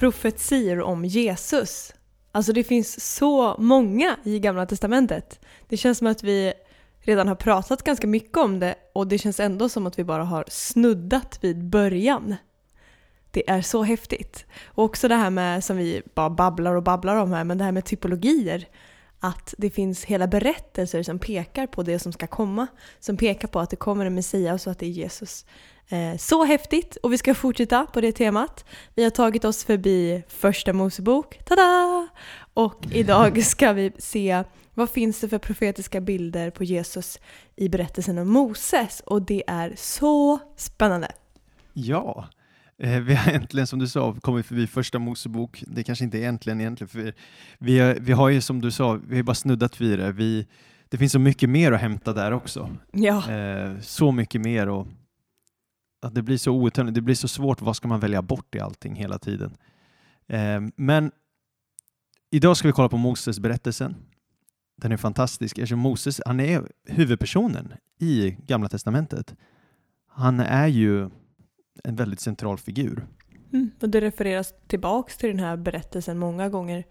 Profetier om Jesus. Alltså det finns så många i Gamla Testamentet. Det känns som att vi redan har pratat ganska mycket om det och det känns ändå som att vi bara har snuddat vid början. Det är så häftigt. Och också det här med, som vi bara babblar och babblar om här, men det här med typologier. Att det finns hela berättelser som pekar på det som ska komma. Som pekar på att det kommer en Messias och att det är Jesus. Eh, så häftigt! Och vi ska fortsätta på det temat. Vi har tagit oss förbi första Mosebok, tada! Och idag ska vi se vad finns det för profetiska bilder på Jesus i berättelsen om Moses. Och det är så spännande! Ja, eh, vi har äntligen som du sa kommit förbi första Mosebok. Det kanske inte är äntligen egentligen, för vi har, vi har ju som du sa, vi har bara snuddat vid det. Vi, det finns så mycket mer att hämta där också. Ja. Eh, så mycket mer och att det blir så outtömligt, det blir så svårt, vad ska man välja bort i allting hela tiden? Eh, men idag ska vi kolla på Moses berättelsen. Den är fantastisk eftersom Moses, han är huvudpersonen i Gamla Testamentet. Han är ju en väldigt central figur. Mm, och det refereras tillbaks till den här berättelsen många gånger.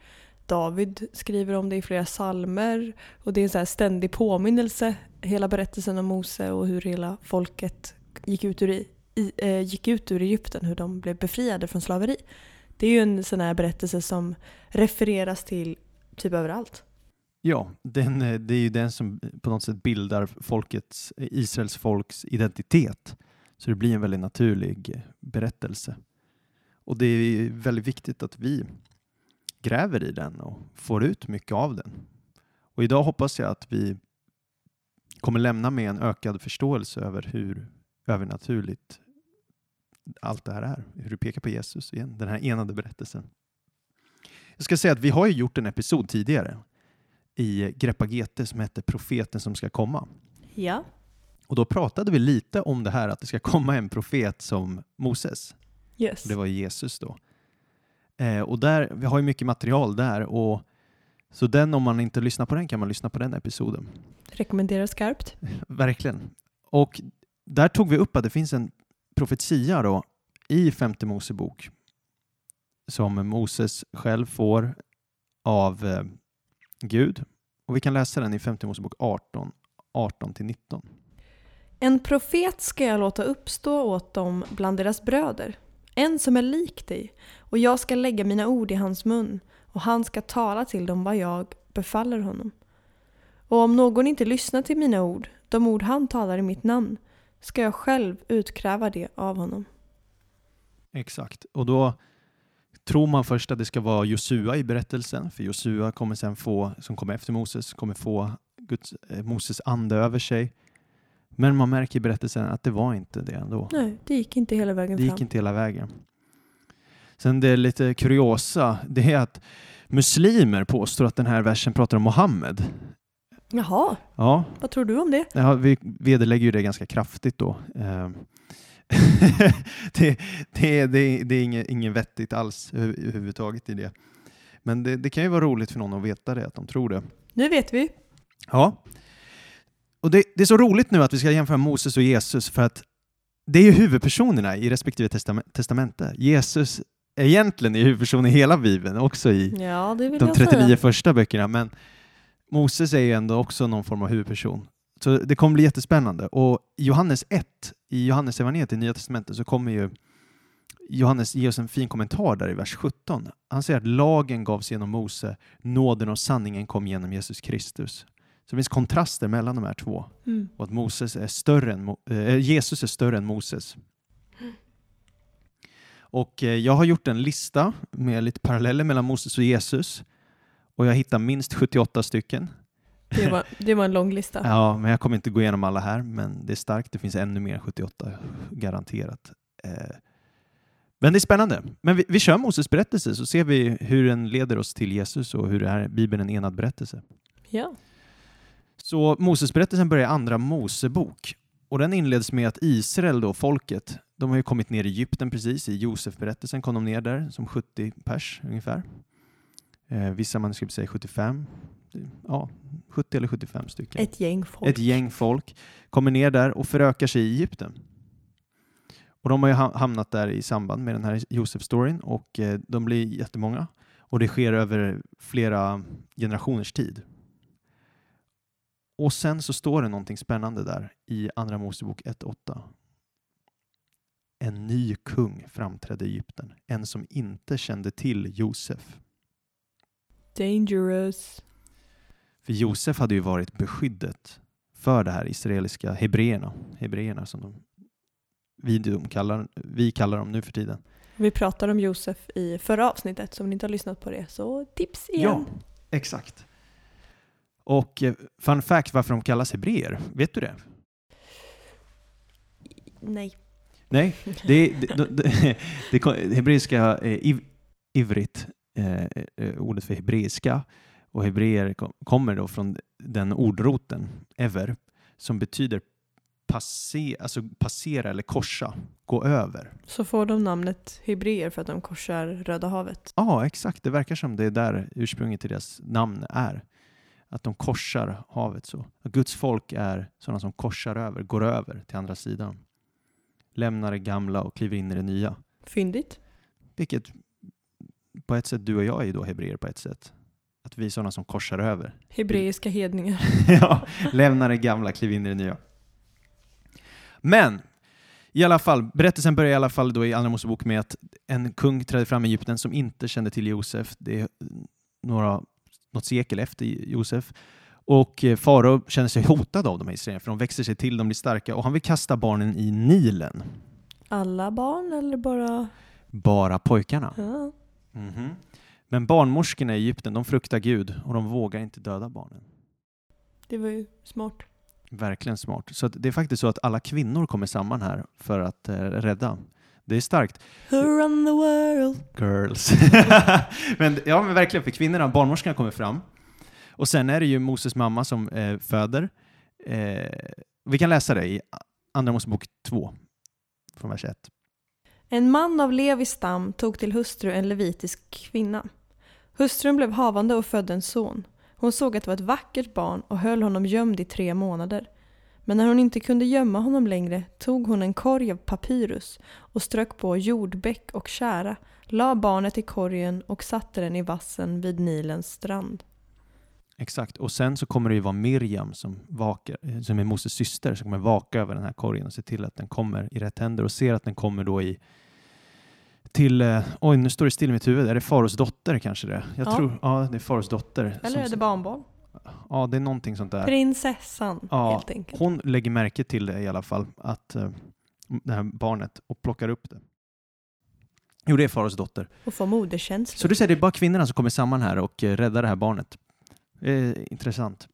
David skriver om det i flera salmer och det är en så här ständig påminnelse, hela berättelsen om Mose och hur hela folket gick ut ur, i, eh, gick ut ur Egypten, hur de blev befriade från slaveri. Det är ju en sån här berättelse som refereras till typ överallt. Ja, den, eh, det är ju den som på något sätt bildar folkets, eh, Israels folks identitet. Så det blir en väldigt naturlig berättelse. Och det är väldigt viktigt att vi gräver i den och får ut mycket av den. Och idag hoppas jag att vi kommer lämna med en ökad förståelse över hur övernaturligt allt det här är. Hur det pekar på Jesus igen, den här enade berättelsen. Jag ska säga att vi har ju gjort en episod tidigare i Greppa GT som hette Profeten som ska komma. Ja. Och då pratade vi lite om det här att det ska komma en profet som Moses. Yes. Det var Jesus då. Eh, och där, vi har ju mycket material där och så den om man inte lyssnar på den kan man lyssna på den episoden. Rekommenderar skarpt. Verkligen. Och där tog vi upp att det finns en profetia då i femte Mosebok som Moses själv får av eh, Gud. Och vi kan läsa den i femte Mosebok 18, 18-19. En profet ska jag låta uppstå åt dem bland deras bröder, en som är lik dig, och jag ska lägga mina ord i hans mun, och han ska tala till dem vad jag befaller honom. Och om någon inte lyssnar till mina ord, de ord han talar i mitt namn, ska jag själv utkräva det av honom. Exakt, och då tror man först att det ska vara Josua i berättelsen, för Josua kommer sen få, som kommer efter Moses, kommer få Guds, eh, Moses ande över sig. Men man märker i berättelsen att det var inte det ändå. Nej, det gick inte hela vägen Det gick fram. inte hela vägen. Sen det är lite kuriosa, det är att muslimer påstår att den här versen pratar om Mohammed. Jaha, Ja, vad tror du om det? Ja, vi vederlägger ju det ganska kraftigt då. Eh, det, det, det, det är inget, inget vettigt alls över- överhuvudtaget i det. Men det, det kan ju vara roligt för någon att veta det, att de tror det. Nu vet vi. Ja. Och det, det är så roligt nu att vi ska jämföra Moses och Jesus för att det är ju huvudpersonerna i respektive testament, testamente. Jesus är egentligen är huvudperson i hela Bibeln, också i Ja, de jag 39 säga. första böckerna, men Moses är ju ändå också någon form av huvudperson. Så det kommer bli jättespännande. Och Johannes 1, i Johannes evangeliet i Nya Testamentet, så kommer ju Johannes ge oss en fin kommentar där i vers 17. Han säger att lagen gavs genom Mose, nåden och sanningen kom genom Jesus Kristus. Så det finns kontraster mellan de här två. Mm. Och att Moses är större än, eh, Jesus är större än Moses. Och eh, jag har gjort en lista med lite paralleller mellan Moses och Jesus. Och jag hittar minst 78 stycken. Det, var, det var en lång lista. Ja, men jag kommer inte gå igenom alla här, men det är starkt. Det finns ännu mer än 78, garanterat. Eh, Men det är spännande. Men vi, vi kör Moses berättelse så ser vi hur den leder oss till Jesus och hur det här Bibeln är en enad berättelse. Ja. Så Moses berättelsen börjar i Andra Mosebok och den inleds med att Israel, då, folket, de har ju kommit ner i Egypten precis. I Josef-berättelsen kom de ner där som 70 pers ungefär. Eh, vissa manuskript säger 75. Ja, 70 eller 75 stycken. Ett gäng folk. Ett gäng folk kommer ner där och förökar sig i Egypten. Och de har ju ha- hamnat där i samband med den här Josef-storyn och eh, de blir jättemånga och det sker över flera generationers tid. Och sen så står det någonting spännande där i Andra Mosebok 1.8. En ny kung framträdde i Egypten, en som inte kände till Josef. Dangerous. För Josef hade ju varit beskyddet för det här israeliska hebreerna, hebreerna som de, vi, de kallar, vi kallar dem nu för tiden. Vi pratade om Josef i förra avsnittet, så om ni inte har lyssnat på det så tips igen. Ja, exakt. Och eh, fun fact varför de kallas hebreer, vet du det? Nej. Nej, det, det, det, det, hebreiska eh, iv, ivrit, ordet för hebreiska, och hebreer kom, kommer då från den ordroten, ever, som betyder passe, alltså passera eller korsa, gå över. Så får de namnet hebreer för att de korsar Röda havet. Ja, exakt. Det verkar som det är där ursprunget till deras namn är. Att de korsar havet så. Att Guds folk är sådana som korsar över, går över till andra sidan. Lämnar det gamla och kliver in i det nya. Fyndigt. Vilket på ett sätt du och jag är ju då hebreer på ett sätt. Att vi är sådana som korsar över. Hebreiska hedningar. ja, lämnar det gamla, kliver in i det nya. Men i alla fall, berättelsen börjar i alla fall då i Andra Mosebok med att en kung trädde fram i Egypten som inte kände till Josef. Det är några, något sekel efter Josef. Och eh, farao känner sig hotad av de här israelerna för de växer sig till, de blir starka och han vill kasta barnen i Nilen. Alla barn eller bara... Bara pojkarna. Ja. Mhm. Men barnmorskorna i Egypten, de fruktar Gud och de vågar inte döda barnen. Det var ju smart. Verkligen smart. Så det är faktiskt så att alla kvinnor kommer samman här för att eh, rädda. Det är starkt. Who run the world? Girls. men, ja, men verkligen, för kvinnorna, barnmorskorna kommer fram. Och sen är det ju Moses mamma som eh, föder. Eh, vi kan läsa det i Andra Mosebok 2, från vers 1. En man av Levis stam tog till hustru en levitisk kvinna. Hustrun blev havande och födde en son. Hon såg att det var ett vackert barn och höll honom gömd i tre månader. Men när hon inte kunde gömma honom längre tog hon en korg av papyrus och strök på jordbäck och kära, la barnet i korgen och satte den i vassen vid Nilens strand. Exakt. Och sen så kommer det ju vara Miriam som, vakar, eh, som är Moses syster som kommer vaka över den här korgen och se till att den kommer i rätt händer och ser att den kommer då i till, eh, oj nu står det still i mitt huvud, är det Faros dotter kanske det? Jag Ja. tror, ja det är Faros dotter. Eller som- är det barnbarn? Ja, det är någonting sånt där. Prinsessan Ja, helt enkelt. Hon lägger märke till det i alla fall, att eh, det här barnet, och plockar upp det. Jo, det är Faros dotter. Och får moderkänslor. Så du säger det är bara kvinnorna som kommer samman här och eh, räddar det här barnet. Eh, intressant.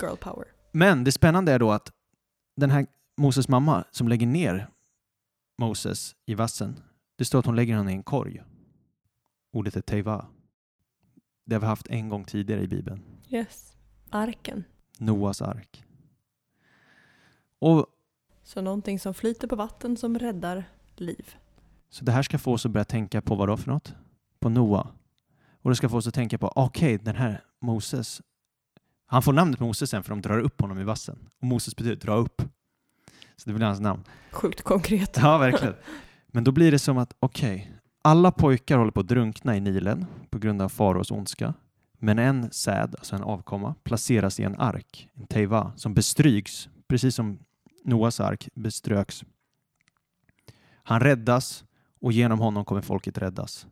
Girl power. Men det spännande är då att den här Moses mamma som lägger ner Moses i vassen, det står att hon lägger honom i en korg. Ordet är teiva. Det har vi haft en gång tidigare i Bibeln. Yes. Arken. Noas ark. Och Så någonting som flyter på vatten som räddar liv. Så det här ska få oss att börja tänka på vad då för något? På Noa. Och det ska få oss att tänka på, okej, den här Moses, han får namnet Moses sen för de drar upp honom i vassen. Och Moses betyder dra upp. Så det blir hans namn. Sjukt konkret. Ja, verkligen. Men då blir det som att, okej, alla pojkar håller på att drunkna i Nilen på grund av faraos ondska. Men en säd, alltså en avkomma, placeras i en ark, en teiva, som bestryks, precis som Noas ark beströks. Han räddas och genom honom kommer folket räddas.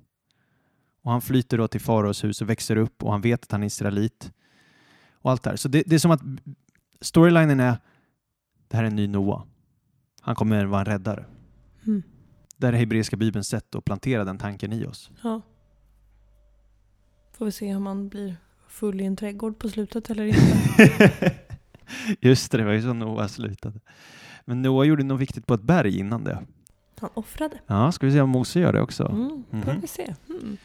Och han flyter då till faraos hus och växer upp och han vet att han är israelit. Och allt det här. Så det, det är som att storylinen är, det här är en ny Noa. Han kommer vara en räddare. Mm. Där är hebreiska bibelns sätt att plantera den tanken i oss. Ja. Får vi se om man blir full i en trädgård på slutet eller inte. Just det, det var ju så Noa slutade. Men Noa gjorde något viktigt på ett berg innan det. Han offrade. Ja, ska vi se om Mose gör det också? Mm, får Mhm. vi se. Mm.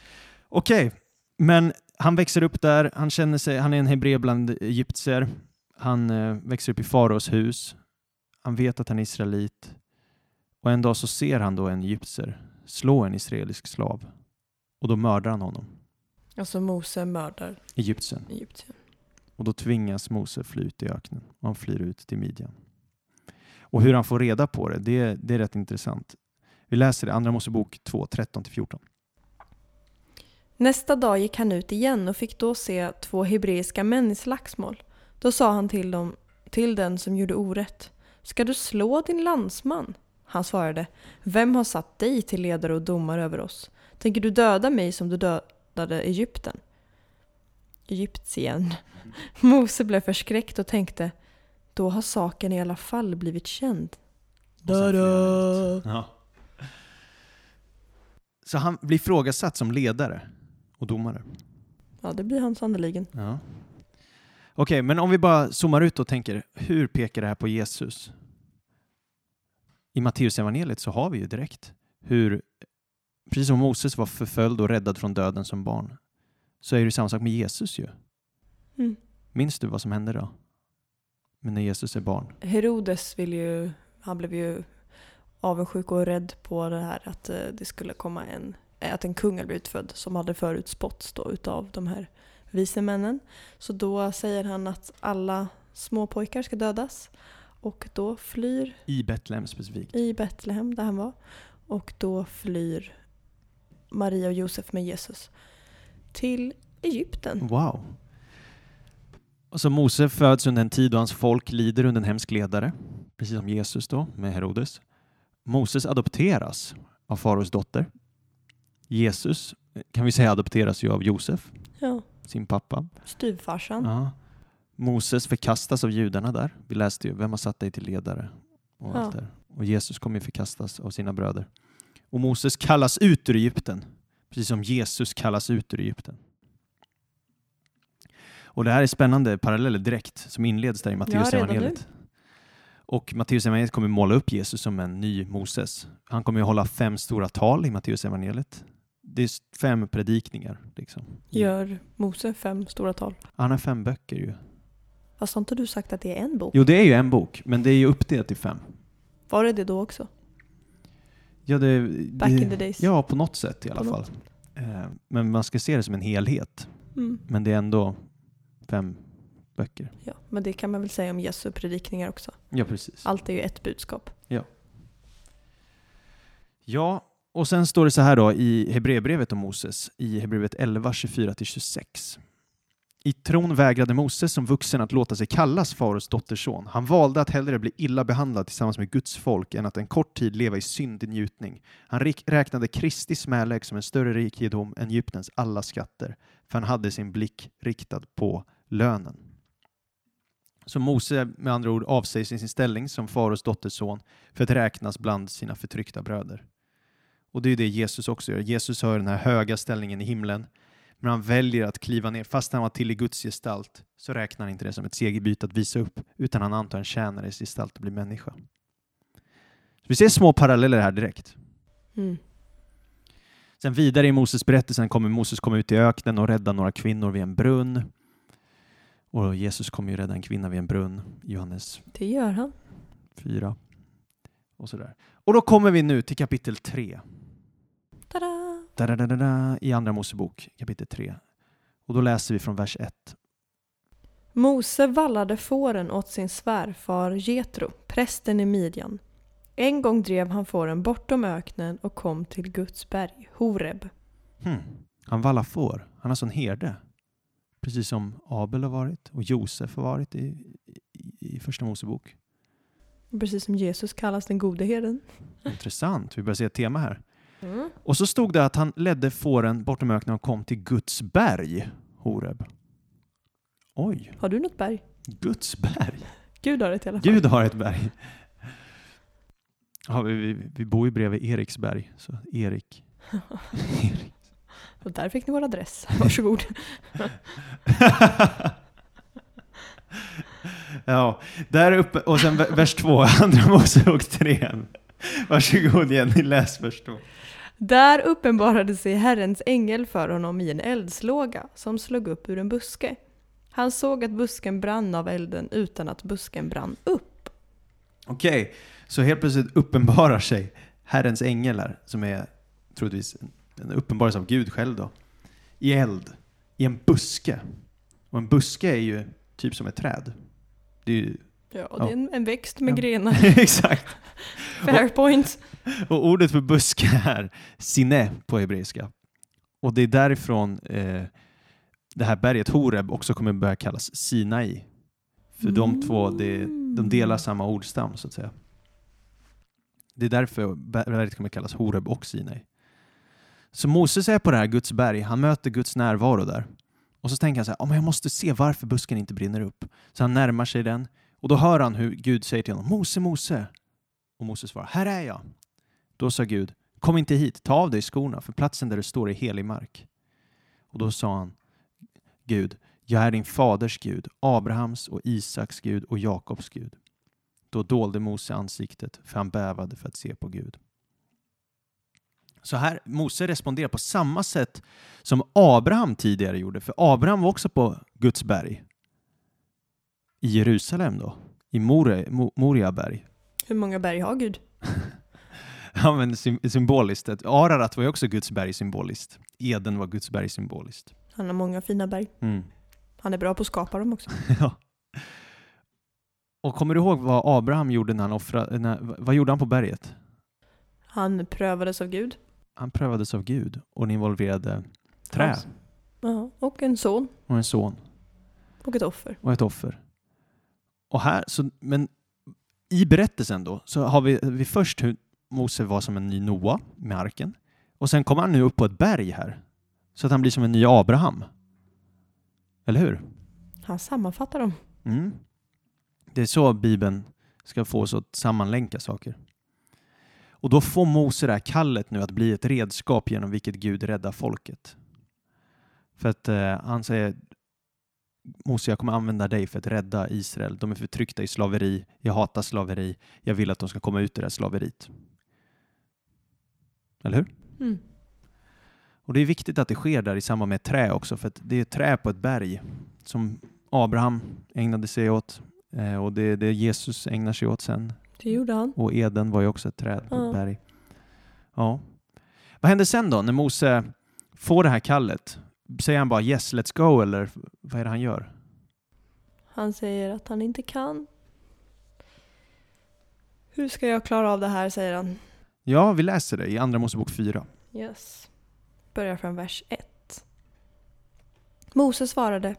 Okej, men han växer upp där, han känner sig, han är en hebré bland egyptier, han eh, växer upp i faraos hus, han vet att han är israelit och en dag så ser han då en egyptier slå en israelisk slav och då mördar han honom, Alltså Mose mördar egyptien. Egypten. Och då tvingas Mose fly ut i öknen och han flyr ut till Midjan. Och hur han får reda på det, det, det är rätt intressant. Vi läser det, Andra Mosebok 2, 13-14. Nästa dag gick han ut igen och fick då se två hebreiska män i slagsmål. Då sa han till dem, till den som gjorde orätt. Ska du slå din landsman? Han svarade, vem har satt dig till ledare och domare över oss? Tänker du döda mig som du dödade Egypten? Egyptien. Mose blev förskräckt och tänkte, då har saken i alla fall blivit känd. Ut. Ja. Så han blir ifrågasatt som ledare och domare. Ja, det blir han sannerligen. Ja. Okej, men om vi bara zoomar ut och tänker, hur pekar det här på Jesus? I Matteusevangeliet så har vi ju direkt hur, precis som Moses var förföljd och räddad från döden som barn, så är det samma sak med Jesus ju. Mm. Minns du vad som hände då? Men när Jesus är barn? Herodes vill ju, han blev ju avundsjuk och rädd på det här att eh, det skulle komma en, att en kung hade blivit född som hade förutspåtts då utav de här vise männen. Så då säger han att alla små pojkar ska dödas och då flyr I Betlehem specifikt. i Betlehem där han var och då flyr Maria och Josef med Jesus till Egypten. Wow. Och så Mose föds under en tid då hans folk lider under en hemsk ledare, precis som Jesus då med Herodes. Moses adopteras av faraos dotter. Jesus kan vi säga adopteras ju av Josef, Ja, sin pappa. styvfarsan. Ja. Moses förkastas av judarna där. Vi läste ju, vem har satt dig till ledare? Och, allt Ja. där. och Jesus kommer ju förkastas av sina bröder. Och Moses kallas ut ur Egypten, precis som Jesus kallas ut ur Egypten. Och det här är spännande paralleller direkt som inleds där i Matteus redan evangeliet. Och Matteus evangeliet kommer måla upp Jesus som en ny Moses. Han kommer ju hålla fem stora tal i Matteus evangeliet. Det är fem predikningar. Liksom. Gör Mose fem stora tal. Han har fem böcker ju. Fast har inte du sagt att det är en bok? Jo, det är ju en bok, men det är ju uppdelat i fem. Var det det då också? Ja, det, Back det, in the days. Ja, på något sätt i alla På fall. Eh, Men man ska se det som en helhet. Mm. Men det är ändå fem böcker. Ja, men det kan man väl säga om Jesu predikningar också. Ja, precis. Allt är ju ett budskap. Ja, och sen står det så här då i Hebreerbrevet om Moses, i Hebreerbrevet 11, 24-26. I tron vägrade Moses som vuxen att låta sig kallas Faros dotterson. Han valde att hellre bli illa behandlad tillsammans med Guds folk än att en kort tid leva i syndig njutning. Han räknade Kristi smälek som en större rikedom än Egyptens alla skatter, för han hade sin blick riktad på lönen. Så Mose med andra ord avsäger sin ställning som Faros dotterson för att räknas bland sina förtryckta bröder. Och det är det Jesus också gör. Jesus har den här höga ställningen i himlen, men han väljer att kliva ner. Fast han var till i Guds gestalt så räknar han inte det som ett segerbyte att visa upp, utan han antar en tjänares gestalt och blir människa. Så vi ser små paralleller här direkt. Mm. Sen vidare i Moses berättelsen kommer Moses komma ut i öknen och rädda några kvinnor vid en brunn. Och Jesus kommer ju rädda en kvinna vid en brunn, Johannes Det gör han. 4. Och sådär. Och då kommer vi nu till kapitel 3. I Andra Mosebok kapitel 3. Och då läser vi från vers 1. Mose vallade fåren åt sin svärfar Jetro, prästen i Midjan. En gång drev han fåren bortom öknen och kom till Guds berg, Horeb. Hmm. Han vallar får. Han är sån herde. Precis som Abel har varit och Josef har varit i, i, i Första Mosebok. Precis som Jesus kallas den gode herden. Intressant. Vi börjar se ett tema här. Mm. Och så stod det att han ledde fåren bortom öknen och kom till Guds berg, Horeb. Oj, Har du något berg? Guds berg. Gud har ett i alla fall. Gud har ett berg. Ja, vi, vi, vi bor ju bredvid Eriksberg, så Erik. Erik. Och där fick ni vår adress. Varsågod. ja, där uppe, och sen vers två, andra Mosebok 3. Varsågod Jenny, läs först då. Där uppenbarade sig Herrens ängel för honom i en eldslåga som slog upp ur en buske. Han såg att busken brann av elden utan att busken brann upp. Okej, så helt plötsligt uppenbarar sig Herrens ängel här, som är troligtvis en uppenbarelse av Gud själv då, i eld, i en buske. Och en buske är ju typ som ett träd. Det är ju, Ja, och det är en, en växt med Ja. grenar. exakt. Fair point. Och ordet för buske är sinne på hebreiska. Och det är därifrån eh, det här berget Horeb också kommer börja kallas Sinai. För de två, det, de delar samma ordstam så att säga. Det är därför berget kommer kallas Horeb och Sinai. Så Moses är på det här Guds berg, han möter Guds närvaro där. Och så tänker han så här, "Ja, men jag måste se varför busken inte brinner upp. Så han närmar sig den och då hör han hur Gud säger till honom, Mose, Mose. Och Mose svarar, här är jag. Då sa Gud, kom inte hit, ta av dig skorna, för platsen där du står är helig mark. Och då sa han, Gud, jag är din faders Gud, Abrahams och Isaks Gud och Jakobs Gud. Då dolde Mose ansiktet, för han bävade för att se på Gud. Så här, Mose responderar på samma sätt som Abraham tidigare gjorde, för Abraham var också på Guds berg. I Jerusalem då, i More, Mo, Moriaberg. Hur många berg har Gud? Ja, men sym- symboliskt. Ararat var ju också Guds berg symboliskt. Eden var Guds berg symboliskt. Han har många fina berg. Mm. Han är bra på att skapa dem också. ja. Och kommer du ihåg vad Abraham gjorde när han offrade, när, vad gjorde han på berget? Han prövades av Gud. Han prövades av Gud och det involverade trä Hans- Ja, och en son. och en son Och ett offer. och ett offer. Och här, så, men i berättelsen då så har vi, vi först hur Mose var som en ny Noa med arken och sen kommer han nu upp på ett berg här så att han blir som en ny Abraham. Eller hur? Han sammanfattar dem. Mm. Det är så Bibeln ska få oss att sammanlänka saker. Och då får Mose det här kallet nu att bli ett redskap genom vilket Gud räddar folket. För att eh, han säger Mose, jag kommer använda dig för att rädda Israel. De är förtryckta i slaveri. Jag hatar slaveri. Jag vill att de ska komma ut ur det här slaveriet. Eller hur? Mm. Och det är viktigt att det sker där i samband med trä också, för att det är trä på ett berg som Abraham ägnade sig åt eh, och det är det Jesus ägnar sig åt sen. Det gjorde han. Och Eden var ju också ett träd på Ja. ett berg. Ja. Vad händer sen då när Mose får det här kallet? Säger han bara yes, let's go eller vad är det han gör? Han säger att han inte kan. Hur ska jag klara av det här, säger han. Ja, vi läser det i Andra Mosebok 4. Yes. Börjar från vers 1. Mose svarade.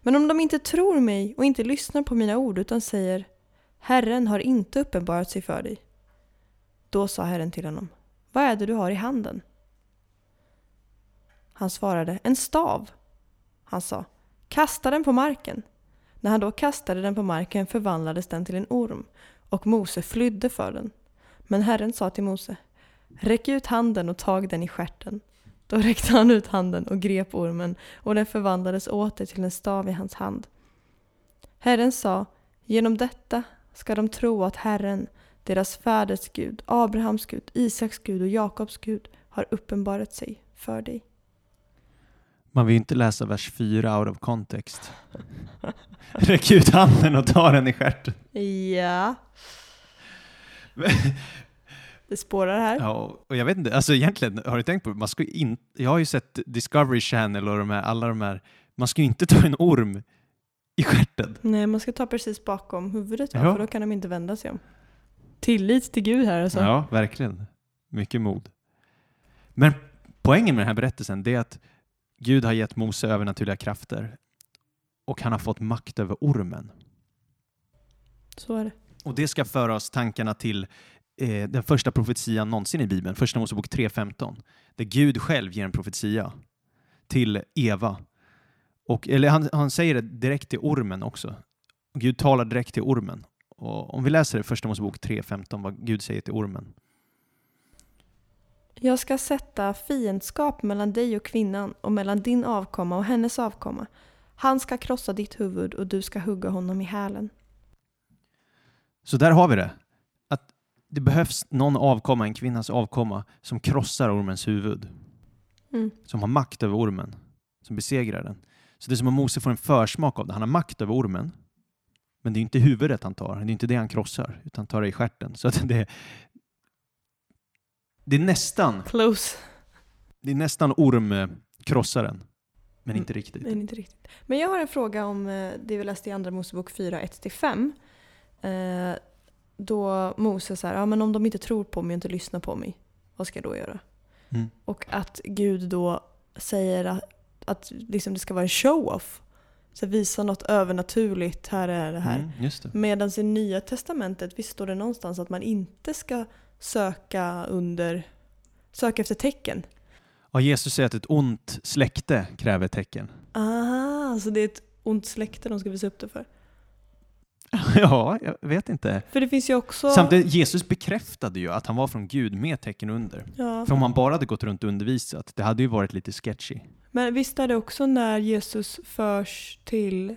Men om de inte tror mig och inte lyssnar på mina ord utan säger Herren har inte uppenbarat sig för dig. Då sa Herren till honom. Vad är det du har i handen? Han svarade. En stav. Han sa. Kasta den på marken. När han då kastade den på marken förvandlades den till en orm och Mose flydde för den. Men Herren sa till Mose. Räck ut handen och tag den i stjärten. Då räckte han ut handen och grep ormen och den förvandlades åter till en stav i hans hand. Herren sa, genom detta ska de tro att Herren, deras fäders Gud, Abrahams Gud, Isaks Gud och Jakobs Gud har uppenbarat sig för dig. Man vill ju inte läsa vers 4 out of context. Räck ut handen och ta den i stjärten. Ja. Det spårar här. Ja, och jag vet inte, alltså egentligen, har du tänkt på man ska in, Jag har ju sett Discovery Channel och de här, alla de här, man ska ju inte ta en orm i stjärten. Nej, man ska ta precis bakom huvudet? Ja. för då kan de inte vända sig om. Tillit till Gud här alltså. Ja, verkligen. Mycket mod. Men poängen med den här berättelsen det är att Gud har gett Mose övernaturliga krafter och han har fått makt över ormen. Så är det. Och det ska föra oss tankarna till eh, den första profetian någonsin i Bibeln, Första Mosebok 3.15, där Gud själv ger en profetia till Eva. Och, eller han, han säger det direkt till ormen också. Gud talar direkt till ormen. Och om vi läser det, Första Mosebok 3.15, vad Gud säger till ormen. Jag ska sätta fiendskap mellan dig och kvinnan och mellan din avkomma och hennes avkomma. Han ska krossa ditt huvud och du ska hugga honom i hälen. Så där har vi det. Att det behövs någon avkomma, en kvinnas avkomma, som krossar ormens huvud. Mm. Som har makt över ormen. Som besegrar den. Så det är som om Mose får en försmak av det. Han har makt över ormen. Men det är inte huvudet han tar. Det är inte det han krossar. Utan han tar det i stjärten. Så att det, det är nästan, Close. det är nästan ormkrossaren. Men Mm. inte riktigt. Men inte riktigt. Men jag har en fråga om eh, det vi läste i Andra Mosebok 4, 1-5. Eh, då Moses säger, ja men om de inte tror på mig och inte lyssnar på mig, vad ska jag då göra? Mm. Och att Gud då säger att, att liksom det ska vara en show-off. Så visa något övernaturligt, här är det här. Mm. Medan i Nya Testamentet, visst står det någonstans att man inte ska söka under, söka efter tecken? Ja, Jesus säger att ett ont släkte kräver tecken. Ah, så det är ett ont släkte de ska visa upp det för? ja, jag vet inte. För det finns ju också... Samtidigt, Jesus bekräftade ju att han var från Gud med tecken under. Ja. För om han bara hade gått runt och undervisat, det hade ju varit lite sketchy. Men visst är det också när Jesus förs till,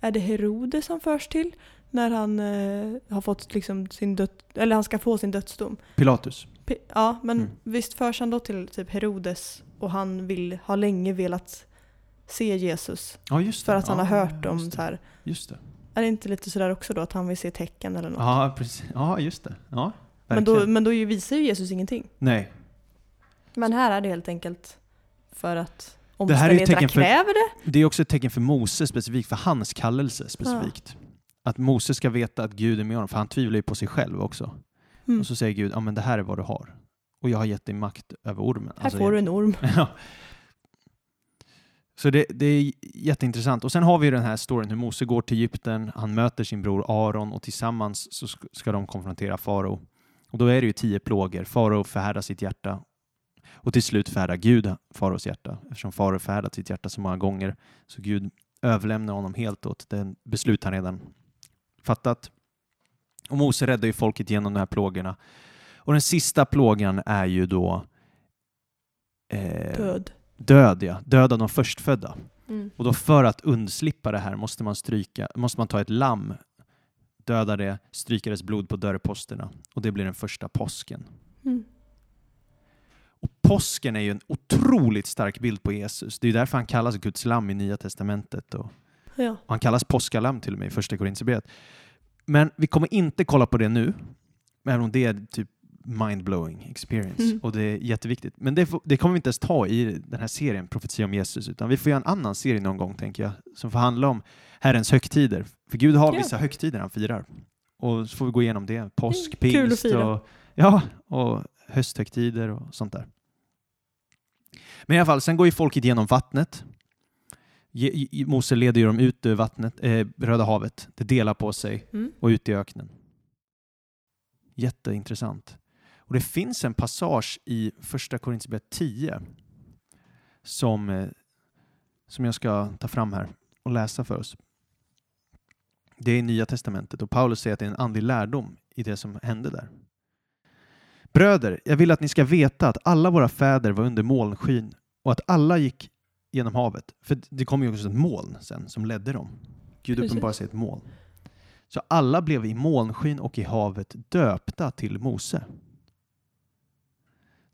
är det Herodes som förs till? När han eh, har fått liksom sin död, eller han ska få sin dödsdom. Pilatus. P- Ja, men Mm. visst förs han då till typ Herodes och han vill, har länge velat se Jesus. Ja, just det. För att han ja, har hört om så här. Just det. Är det inte lite sådär också då att han vill se tecken eller något? Ja, precis. Ja, just det. Ja, men då, men då visar ju Jesus ingenting. Nej, Men här är det helt enkelt för att Det här är omständigheterna tecken för- kräver det. det är också ett tecken för Mose specifikt, för hans kallelse specifikt. Att Mose ska veta att Gud är med honom, för han tvivlar ju på sig själv också. Mm. Och så säger Gud, ja men det här är vad du har. Och jag har gett dig makt över ormen. Här Alltså, får du en orm. Ja. Så det, det är jätteintressant. Och sen har vi den här storyn hur Mose går till Egypten, han möter sin bror Aron och tillsammans så sk- ska de konfrontera farao. Och då är det ju tio plågor. Farao förhärdar sitt hjärta och till slut förhärdar Gud faraos hjärta. Eftersom farao förhärdat sitt hjärta så många gånger så Gud överlämnar honom helt åt den beslut han redan fattat. Och Mose räddar ju folket genom de här plågorna. Och den sista plågan är ju då eh, Död. Död, ja. Död av de förstfödda. Mm. Och då för att undslippa det här måste man, stryka, måste man ta ett lamm, döda det, stryka dess blod på dörrposterna. Och det blir den första påsken. Mm. Och påsken är ju en otroligt stark bild på Jesus. Det är därför han kallas Guds lamm i Nya Testamentet. Och Ja. han kallas påskalamm till och med i Första Korinthierbrevet. Men vi kommer inte kolla på det nu, även om det är typ mind-blowing experience Mm. och det är jätteviktigt. Men det, det kommer vi inte ens ta i den här serien, Profetia om Jesus, utan vi får göra en annan serie någon gång, tänker jag, som får handla om Herrens högtider. För Gud har Ja. vissa högtider han firar. Och så får vi gå igenom det. Påsk, att pingst och, ja, och hösthögtider och sånt där. Men i alla fall, sen går ju folket genom vattnet. Mose leder ju dem ut ur vattnet, eh, Röda havet. Det delar på sig Mm. och ut i öknen. Jätteintressant. Och det finns en passage i Första Korinthierbrevet 10 som, eh, som jag ska ta fram här och läsa för oss. Det är i Nya Testamentet och Paulus säger att det är en andlig lärdom i det som hände där. Bröder, jag vill att ni ska veta att alla våra fäder var under molnskyn och att alla gick genom havet. För det kom ju också ett moln sen som ledde dem. Gud Precis. uppenbarar sig ett moln. Så alla blev i molnskyn och i havet döpta till Mose.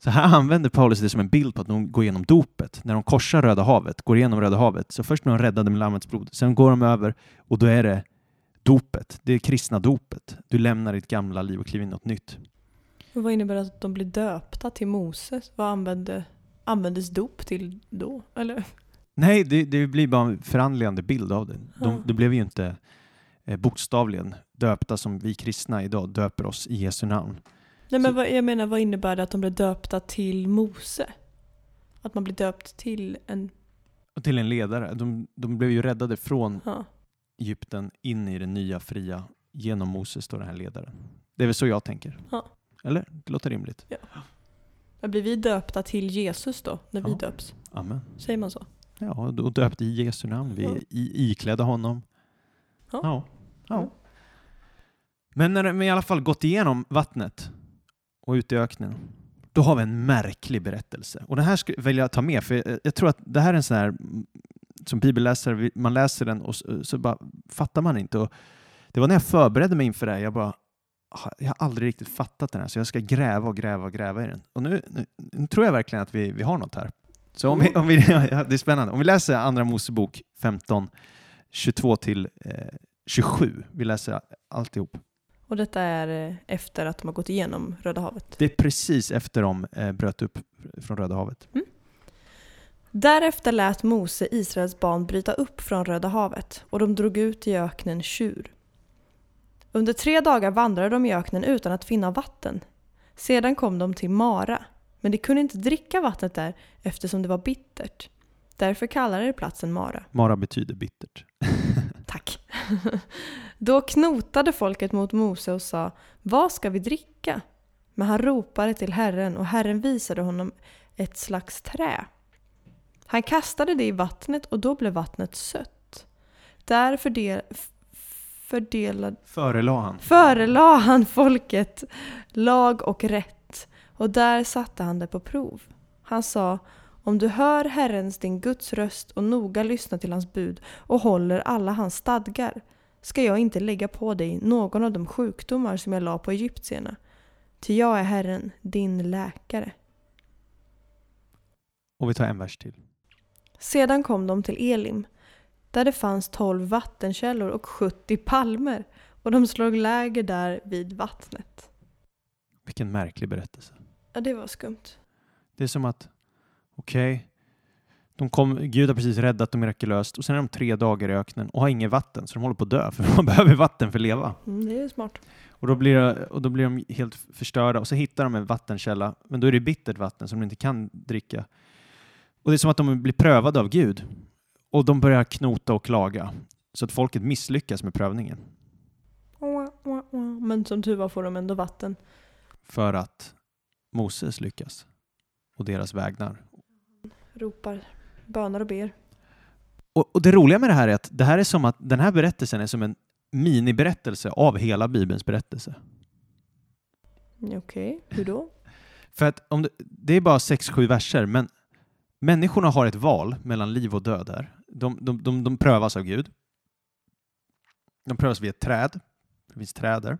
Så här använder Paulus det som en bild på att de går igenom dopet. När de korsar Röda havet, går igenom Röda havet. Så först blir de räddade med Lammets blod, sen går de över och då är det dopet. Det är kristna dopet. Du lämnar ditt gamla liv och kliver in i något nytt. Och vad innebär det att de blir döpta till Moses? Vad använde, användes dop till då? Eller? Nej, det, det blir bara en förandligande bild av det. De, Ja. de blev ju inte eh, bokstavligen döpta som vi kristna idag döper oss i Jesu namn. Nej men vad, jag menar vad innebär det att de blir döpta till Mose? Att man blir döpt till en... Och till en ledare. De, de blev ju räddade från Ja. Egypten in i det nya fria. Genom Moses står den här ledaren. Det är väl så jag tänker. Ja. Eller? Det låter rimligt. Men blir vi döpta till Jesus då? När vi Ja. döps? Amen. Säger man så? Ja, och döpt i Jesu namn. Vi är i, iklädda honom. Ja. Ja. ja. Mm. Men när de i alla fall gått igenom vattnet och ut i öknen, då har vi en märklig berättelse. Och den här vill jag ta med, för jag, tror att det här är en sån här, som bibelläsare, vi- man läser den och så, så bara fattar man inte. Och det var när jag förberedde mig inför det här, jag bara, jag har aldrig riktigt fattat den här, så jag ska gräva och gräva och gräva i den. Och nu, nu, nu tror jag verkligen att vi, vi har något här. Så om vi, om vi, ja, det är spännande. Om vi läser Andra Mosebok 15, 22 till eh, 27. Vi läser alltihop. Och detta är eh, efter att de har gått igenom Röda havet. Det är precis efter de eh, bröt upp från Röda havet. Därefter lät Mose Israels barn bryta upp från Röda havet och de drog ut i öknen Tjur. Under tre dagar vandrade de i öknen utan att finna vatten. Sedan kom de till Mara, men de kunde inte dricka vattnet där eftersom det var bittert. Därför kallade de platsen Mara. Mara betyder bittert. Tack. Då knotade folket mot Mose och sa Vad ska vi dricka? Men han ropade till Herren och Herren visade honom ett slags trä. Han kastade det i vattnet och då blev vattnet sött. Där fördel, f- fördelade, Förelade han. förelade han folket lag och rätt och där satte han det på prov. Han sa om du hör Herrens din Guds röst och noga lyssnar till hans bud och håller alla hans stadgar ska jag inte lägga på dig någon av de sjukdomar som jag la på egyptierna. Ty jag är Herren, din läkare. Och vi tar en vers till. Sedan kom de till Elim, där det fanns tolv vattenkällor och 70 palmer och de slog läger där vid vattnet. Vilken märklig berättelse. Ja, det var skumt. Det är som att, okej, de kom, Gud har precis räddat dem mirakulöst och sen är de tre dagar i öknen och har inget vatten så de håller på att dö för man behöver vatten för att leva. Mm, det är smart. Och då, blir, och då blir de helt förstörda och så hittar de en vattenkälla men då är det bittert vatten som de inte kan dricka. Och det är som att de blir prövade av Gud och de börjar knota och klaga så att folket misslyckas med prövningen Men som tur var får de ändå vatten. för att Moses lyckas och deras vägnar. Ropar, bönar och ber. Och, och det roliga med det här är att det här är som att den här berättelsen är som en miniberättelse av hela Bibelns berättelse. Okej, hur då? För att om det, det är bara sex, sju verser, men människorna har ett val mellan liv och död här. De, de, de, de prövas av Gud. De prövas vid ett träd. Det finns träd där.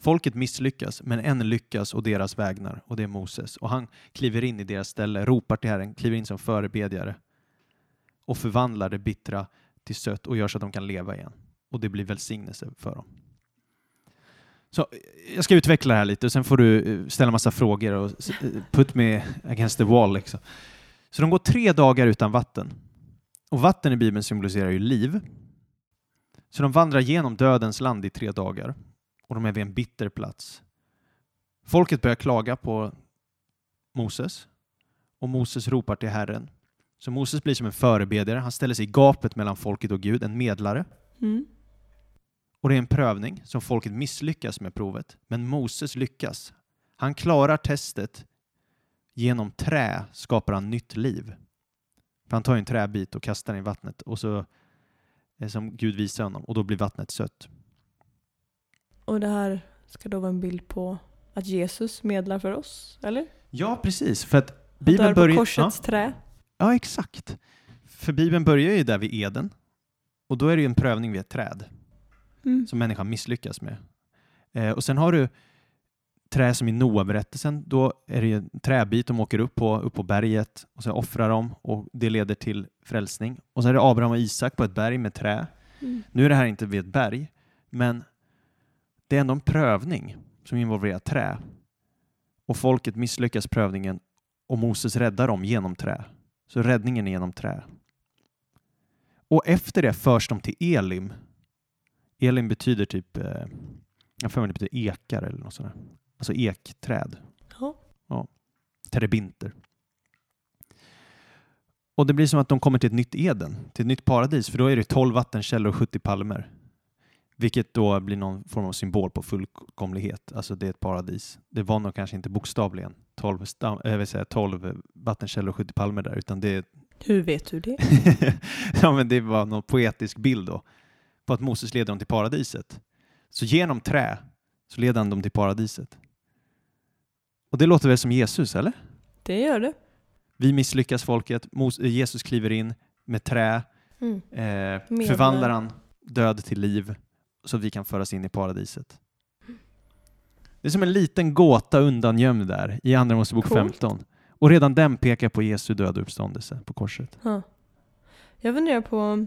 Folket misslyckas, men en lyckas och deras vägnar, och det är Moses. Och han kliver in i deras ställe, ropar till Herren, kliver in som förebedjare och förvandlar det bittra till sött och gör så att de kan leva igen. Och det blir välsignelse för dem. Så jag ska utveckla det här lite och sen får du eh, ställa massa frågor och eh, put me against the wall. Liksom. Så de går tre dagar utan vatten. Och vatten i Bibeln symboliserar ju liv. Så de vandrar genom dödens land i tre dagar och de är vid en bitter plats. Folket börjar klaga på Moses och Moses ropar till Herren. Så Moses blir som en förebedjare. Han ställer sig i gapet mellan folket och Gud, en medlare. Mm. Och det är en prövning som folket misslyckas med provet. Men Moses lyckas. Han klarar testet. Genom trä skapar han nytt liv. För han tar en träbit och kastar den i vattnet och så som Gud visar honom och då blir vattnet sött. Och det här ska då vara en bild på att Jesus medlar för oss, eller? Ja, precis. För att Han dör Bibeln på börjar... Ja, korsets trä. ja, exakt. För Bibeln börjar ju där vid Eden. Och då är det ju en prövning vid ett träd. Mm. som människan misslyckas med. Eh, och sen har du trä som i Noa-berättelsen. Då är det en träbit de åker upp på, upp på berget och så offrar de och det leder till frälsning. Och så är det Abraham och Isak på ett berg med trä. Mm. Nu är det här inte vid ett berg, men det är ändå en prövning som involverar trä. Och folket misslyckas prövningen och Moses räddar dem genom trä. Så räddningen är genom trä. Och efter det förs de till Elim. Elim betyder typ, eh, jag för mig det betyder ekar eller något sånt där. Alltså ekträd, Ja. terebinter. Och det blir som att de kommer till ett nytt Eden, till ett nytt paradis, för då är det 12 vattenkällor och 70 palmer. Vilket då blir någon form av symbol på fullkomlighet, alltså det är ett paradis. Det var nog kanske inte bokstavligen 12, stam, äh, vill säga 12 vattenkällor och 70 palmer där, utan det är Hur vet du det? ja, men det var någon poetisk bild då på att Moses leder dem till paradiset. Så genom trä så leder han dem till paradiset. Och det låter väl som Jesus, eller? Det gör det. Vi misslyckas folket, eh, Jesus kliver in med trä, Mm. eh, förvandlar han död till liv så att vi kan föras in i paradiset. Det är som en liten gåta undangömd där i Andra Mosebok Coolt. 15. Och redan den pekar på Jesu död och uppståndelse på korset. Ja. Jag funderar på,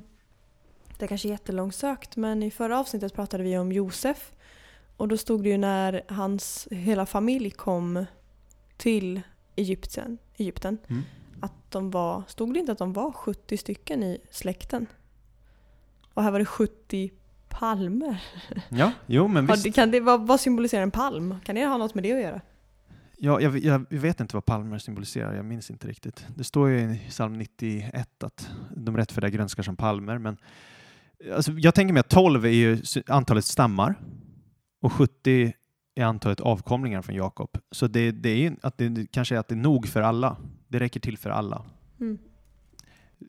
det är kanske är jättelångsökt, men i förra avsnittet pratade vi om Josef. Och då stod det ju när hans hela familj kom till Egypten, Egypten Mm. att de var, stod det inte att de var 70 stycken i släkten? Och här var det 70 palmer. Ja, jo men visst. kan det, vad, vad symboliserar en palm? Kan det ha något med det att göra? Ja, jag, jag, jag vet inte vad palmer symboliserar, jag minns inte riktigt. Det står ju i psalm 91 att de rättfärdiga grönskar som palmer, men alltså, jag tänker mig att 12 är ju antalet stammar och 70 är antalet avkomlingar från Jakob. Så det, det är ju att det kanske är att det är nog för alla. Det räcker till för alla. Mm.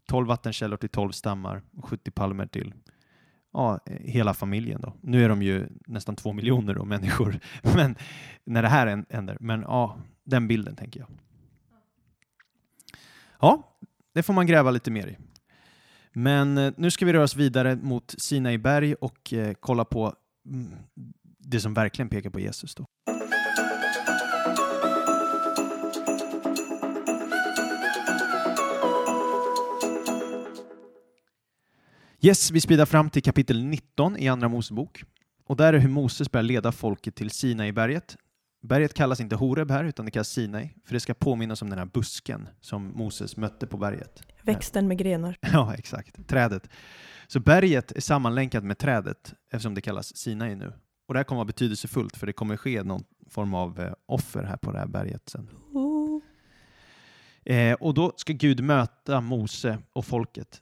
12 vattenkällor till 12 stammar och 70 palmer till ja, hela familjen. Då. Nu är de ju nästan två miljoner då, människor men, när det här än- händer. Men ja, den bilden tänker jag. Ja, det får man gräva lite mer i. Men eh, nu ska vi röra oss vidare mot Sinai berg och eh, kolla på mm, det som verkligen pekar på Jesus. Då. Yes, vi speedar fram till kapitel 19 i Andra Mosebok. Och där är hur Moses börjar leda folket till Sinai-berget. Berget kallas inte Horeb här, utan det kallas Sinai, för det ska påminna oss om den här busken som Moses mötte på berget. Växten med grenar. Ja, exakt. Trädet. Så berget är sammanlänkat med trädet eftersom det kallas Sinai nu. Och det här kommer vara betydelsefullt för det kommer ske någon form av eh, offer här på det här berget sen. Oh. Eh, och då ska Gud möta Mose och folket.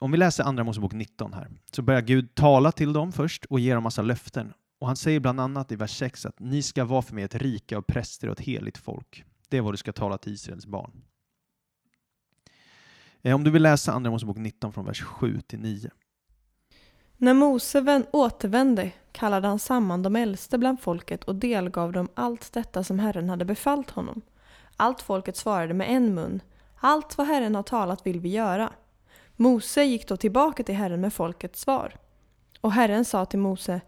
Om vi läser Andra Mosebok 19 här, så börjar Gud tala till dem först och ger dem massa löften. Och han säger bland annat i vers 6 att ni ska vara för mig ett rika och präster och ett heligt folk. Det är vad du ska tala till Israels barn. Eh, om du vill läsa Andra Mosebok 19 från vers 7 till 9. När Mose återvände kallade han samman de äldste bland folket och delgav dem allt detta som Herren hade befallt honom. Allt folket svarade med en mun. Allt vad Herren har talat vill vi göra. Mose gick då tillbaka till Herren med folkets svar. Och Herren sa till Mose,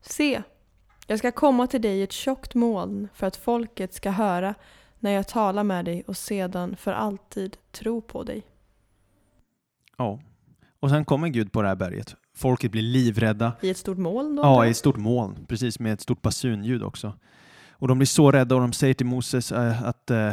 Se, jag ska komma till dig i ett tjockt moln för att folket ska höra när jag talar med dig och sedan för alltid tro på dig. Ja. Och sen kommer Gud på det här berget. Folket blir livrädda. I ett stort moln då? Ja, i ett stort moln, precis med ett stort basunljud också. Och de blir så rädda och de säger till Moses eh, att eh,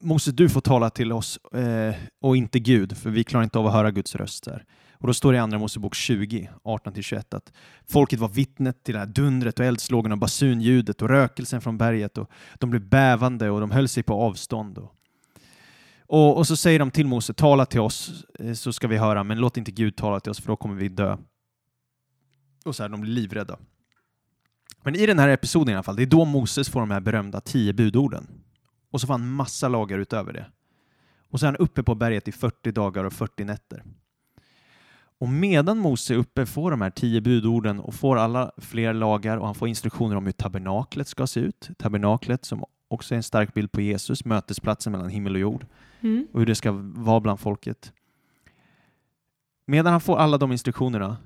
Moses, du får tala till oss eh, och inte Gud, för vi klarar inte av att höra Guds röst. Där. Och då står det i Andra Mosebok 20, 18-21 att folket var vittnet till det här dundret och eldslågan och basunljudet och rökelsen från berget och de blev bävande och de höll sig på avstånd. Och, och, och så säger de till Mose, tala till oss eh, så ska vi höra, men låt inte Gud tala till oss för då kommer vi dö. Och så här, de blir livrädda. Men i den här episoden i alla fall, det är då Moses får de här berömda tio budorden. Och så får han massa lagar utöver det. Och så är han uppe på berget i 40 dagar och 40 nätter. Och medan Mose är uppe får de här tio budorden och får alla fler lagar och han får instruktioner om hur tabernaklet ska se ut. Tabernaklet som också är en stark bild på Jesus, mötesplatsen mellan himmel och jord Mm. och hur det ska vara bland folket. Medan han får alla de instruktionerna,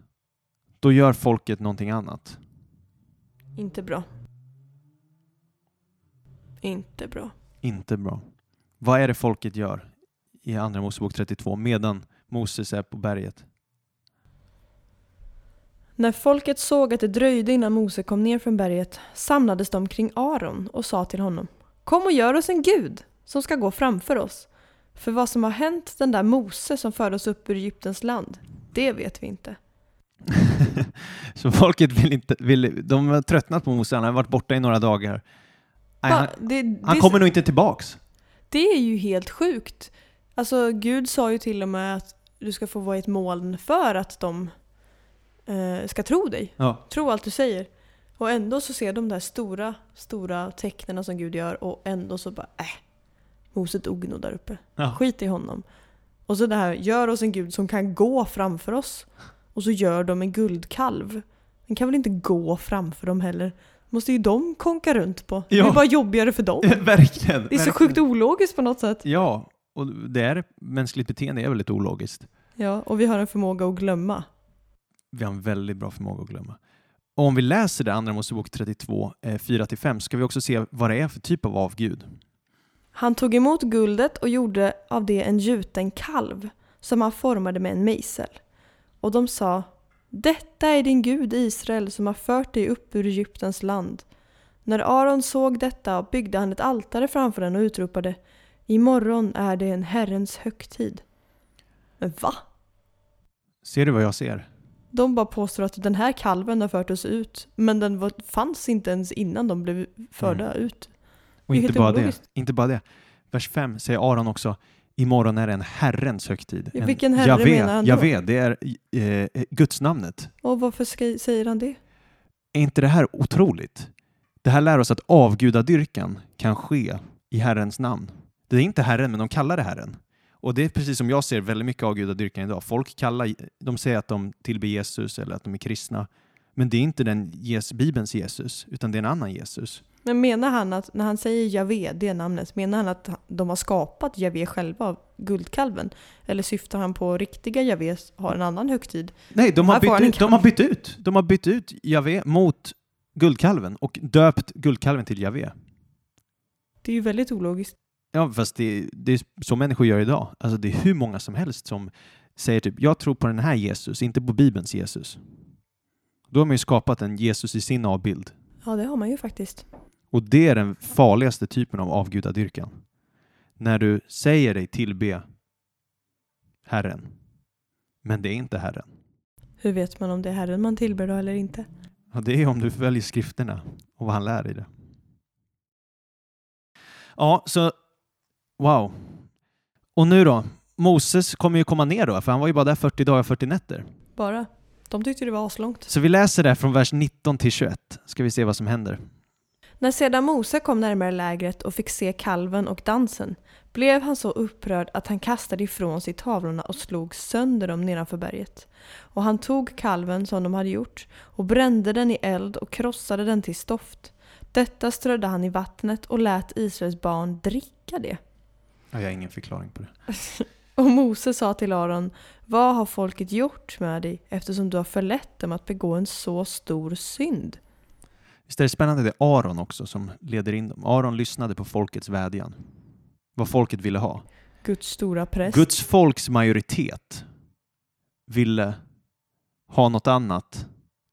då gör folket någonting annat. Inte bra. Inte bra. Inte bra. Vad är det folket gör i Andra Mosebok 32 medan Moses är på berget? När folket såg att det dröjde innan Mose kom ner från berget samlades de kring Aron och sa till honom Kom och gör oss en gud som ska gå framför oss. För vad som har hänt den där Mose som förde oss upp ur Egyptens land, det vet vi inte. Så folket vill inte, vill, de har tröttnat på Mose, han har varit borta i några dagar. Nej, han, det, det, han kommer nog inte tillbaks. det är ju helt sjukt. Alltså Gud sa ju till och med att du ska få vara i ett moln för att de eh, ska tro dig. Ja. Tro allt du säger. Och ändå så ser de där stora, stora tecknen som Gud gör och ändå så bara äh, Mose dog nog där uppe. Ja. Skit i honom. Och så det här, gör oss en Gud som kan gå framför oss. Och så gör de en guldkalv. Den kan väl inte gå framför dem heller? Måste ju de konka runt på. Det Ja. är bara jobbigare för dem. verkligen. Det är så verkligen. sjukt ologiskt på något sätt. Ja, och det är, mänskligt beteende är väldigt ologiskt. Ja, och vi har en förmåga att glömma. Vi har en väldigt bra förmåga att glömma. Och om vi läser det, Andra Mosebok 32, eh, 4-5, ska vi också se vad det är för typ av avgud. Han tog emot guldet och gjorde av det en gjuten kalv som han formade med en mejsel. Och de sa Detta är din Gud Israel som har fört dig upp ur Egyptens land. När Aron såg detta byggde han ett altare framför den och utropade Imorgon är det en Herrens högtid. Men va? Ser du vad jag ser? De bara påstår att den här kalven har fört oss ut, men den var, fanns inte ens innan de blev förda Mm. ut. Och inte bara, det, inte bara det. Vers 5 säger Aron också Imorgon är det en Herrens högtid. Ja, En vilken herre Javé, menar han då? Javé, det är eh, Guds namnet. Och varför ska, säger han det? Är inte det här otroligt? Det här lär oss att avgudadyrkan kan ske i Herrens namn. Det är inte Herren, men de kallar det Herren. Och det är precis som jag ser väldigt mycket avgudadyrkan idag. Folk kallar, de säger att de tillber Jesus eller att de är kristna. Men det är inte den Jes, Bibelns Jesus, utan det är en annan Jesus. Men menar han att när han säger Javé, det namnet, menar han att de har skapat Javé själva av guldkalven? Eller syftar han på riktiga Javé har en annan högtid? Nej, de har, bytt ut, de har bytt ut. De har bytt ut Javé mot guldkalven och döpt guldkalven till Javé. Det är ju väldigt ologiskt. Ja, fast det, det är så människor gör idag. Alltså det är hur många som helst som säger typ, jag tror på den här Jesus, inte på Bibelns Jesus. Då har man ju skapat en Jesus i sin avbild. Ja, det har man ju faktiskt. Och det är den farligaste typen av avgudadyrkan. När du säger dig tillbe Herren, men det är inte Herren. Hur vet man om det är Herren man tillber då eller inte? Ja, det är om du väljer skrifterna och vad han lär dig det. Ja, så wow. Och nu då? Moses kommer ju komma ner då, för han var ju bara där 40 dagar 40 nätter. Bara. De tyckte det var aslångt. Så vi läser det från vers 19 till 21, ska vi se vad som händer. När sedan Mose kom närmare lägret och fick se kalven och dansen blev han så upprörd att han kastade ifrån sig tavlorna och slog sönder dem nedanför berget. Och han tog kalven som de hade gjort och brände den i eld och krossade den till stoft. Detta strödde han i vattnet och lät Israels barn dricka det. Ja, jag har ingen förklaring på det. Och Mose sa till Aron, vad har folket gjort med dig eftersom du har förlett dem att begå en så stor synd? Visst är det spännande, det är Aron också som leder in dem. Aron lyssnade på folkets vädjan. Vad folket ville ha. Guds stora präst. Guds folks majoritet ville ha något annat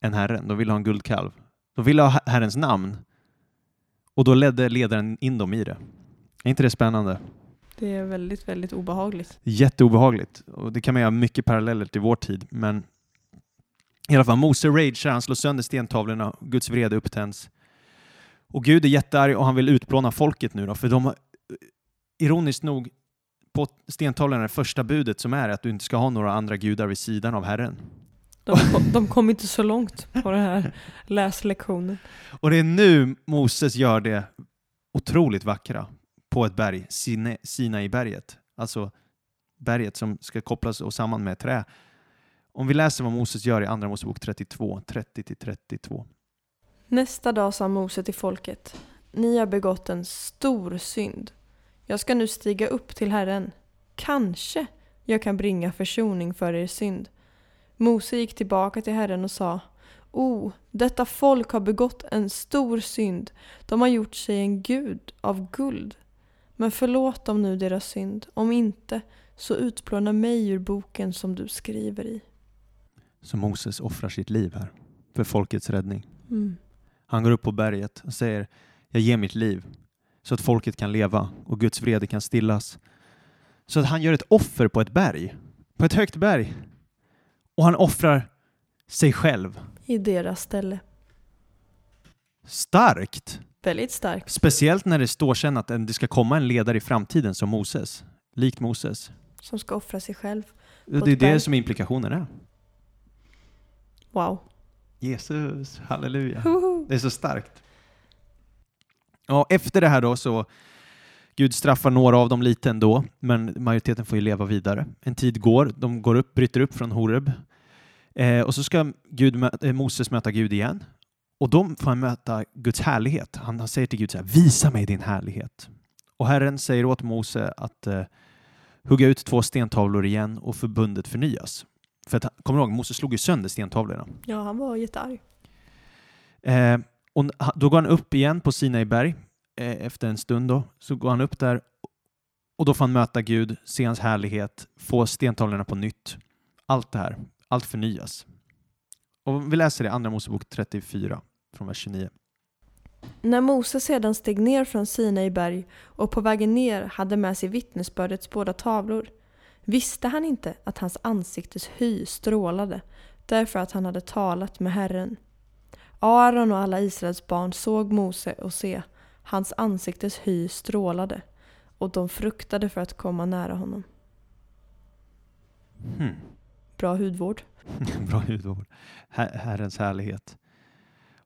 än Herren. De ville ha en guldkalv. De ville ha Herrens namn. Och då ledde ledaren in dem i det. Är inte det spännande? Det är väldigt, väldigt obehagligt. Jätteobehagligt. Och det kan man göra mycket paralleller till vår tid. Men i alla fall, Mose ragear, han slår sönder stentavlorna, Guds vrede upptänds. Och Gud är jättearg och han vill utplåna folket nu då, för de har, ironiskt nog, på stentavlorna det första budet som är att du inte ska ha några andra gudar vid sidan av Herren. De, de kom inte så långt på den här läslektionen. Och det är nu Moses gör det otroligt vackra på ett berg, Sine- Sinai-berget. Alltså berget som ska kopplas och samman med trä. Om vi läser vad Moses gör i Andra Mosebok 32, 30-32. Nästa dag sa Mose till folket, ni har begått en stor synd. Jag ska nu stiga upp till Herren. Kanske jag kan bringa försoning för er synd. Mose gick tillbaka till Herren och sa, O, detta folk har begått en stor synd. De har gjort sig en gud av guld. Men förlåt dem nu deras synd. Om inte, så utplåna mig ur boken som du skriver i. Så Moses offrar sitt liv här för folkets räddning. Mm. Han går upp på berget och säger jag ger mitt liv så att folket kan leva och Guds vrede kan stillas. Så att han gör ett offer på ett berg, på ett högt berg. Och han offrar sig själv. I deras ställe. Starkt! Väldigt starkt. Speciellt när det står sen att det ska komma en ledare i framtiden som Moses, likt Moses. Som ska offra sig själv. Det är det som implikationen är. Wow. Jesus, halleluja. Hoho. Det är så starkt. Ja, efter det här då så Gud straffar några av dem lite ändå, men majoriteten får ju leva vidare. En tid går, de går upp, bryter upp från Horeb eh, och så ska Gud, eh, Moses möta Gud igen och de får han möta Guds härlighet. Han, han säger till Gud så här, visa mig din härlighet. Och Herren säger åt Mose att eh, hugga ut två stentavlor igen och förbundet förnyas. För att, kommer du ihåg, Mose slog ju sönder stentavlorna. Ja, han var jättearg. Eh, och då går han upp igen på Sinai berg eh, efter en stund. Då, så går han upp där och då får han möta Gud, se hans härlighet, få stentavlorna på nytt. Allt det här, allt förnyas. Och vi läser det i Andra Mosebok 34, från vers 29. När Mose sedan steg ner från Sinai berg och på vägen ner hade med sig vittnesbördets båda tavlor visste han inte att hans ansiktes hy strålade därför att han hade talat med Herren. Aron och alla Israels barn såg Mose och se, hans ansiktes hy strålade och de fruktade för att komma nära honom. Hmm. Bra hudvård. Bra hudvård. Her Herrens härlighet.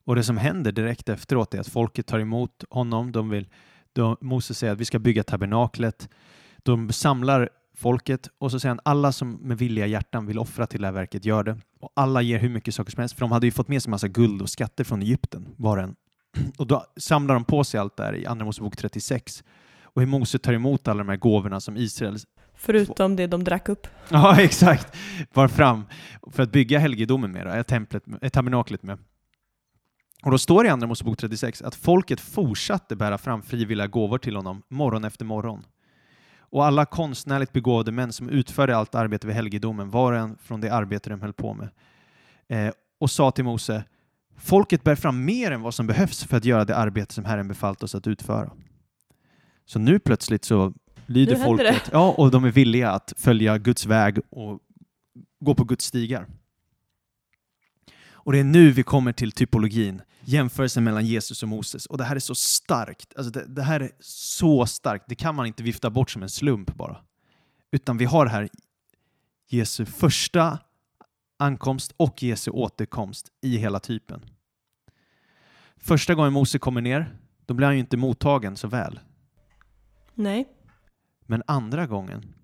Och det som händer direkt efteråt är att folket tar emot honom. De vill, de, Moses säger att vi ska bygga tabernaklet. De samlar folket och så säger han alla som med villiga hjärtan vill offra till det här verket gör det. Och alla ger hur mycket saker som helst för de hade ju fått med sig massa guld och skatter från Egypten var en. Och då samlar de på sig allt där i Andra Mosebok 36 och hur Mose tar emot alla de här gåvorna som Israel Förutom det de drack upp. Ja, exakt. Bar fram för att bygga helgedomen med, då, templet, tabernaklet med. Och då står det i Andra Mosebok 36 att folket fortsatte bära fram frivilliga gåvor till honom morgon efter morgon. Och alla konstnärligt begåvade män som utförde allt arbete vid helgedomen, var och en från det arbete de höll på med, eh, och sa till Mose, folket bär fram mer än vad som behövs för att göra det arbete som Herren befallt oss att utföra. Så nu plötsligt så lyder folket, det. ja, och de är villiga att följa Guds väg och gå på Guds stigar. Och det är nu vi kommer till typologin, jämförelsen mellan Jesus och Moses. Och det här är så starkt. Alltså det, det, här är så starkt. Det kan man inte vifta bort som en slump bara. Utan vi har här Jesu första ankomst och Jesu återkomst i hela typen. Första gången Mose kommer ner, då blir han ju inte mottagen så väl. Nej. Men andra gången,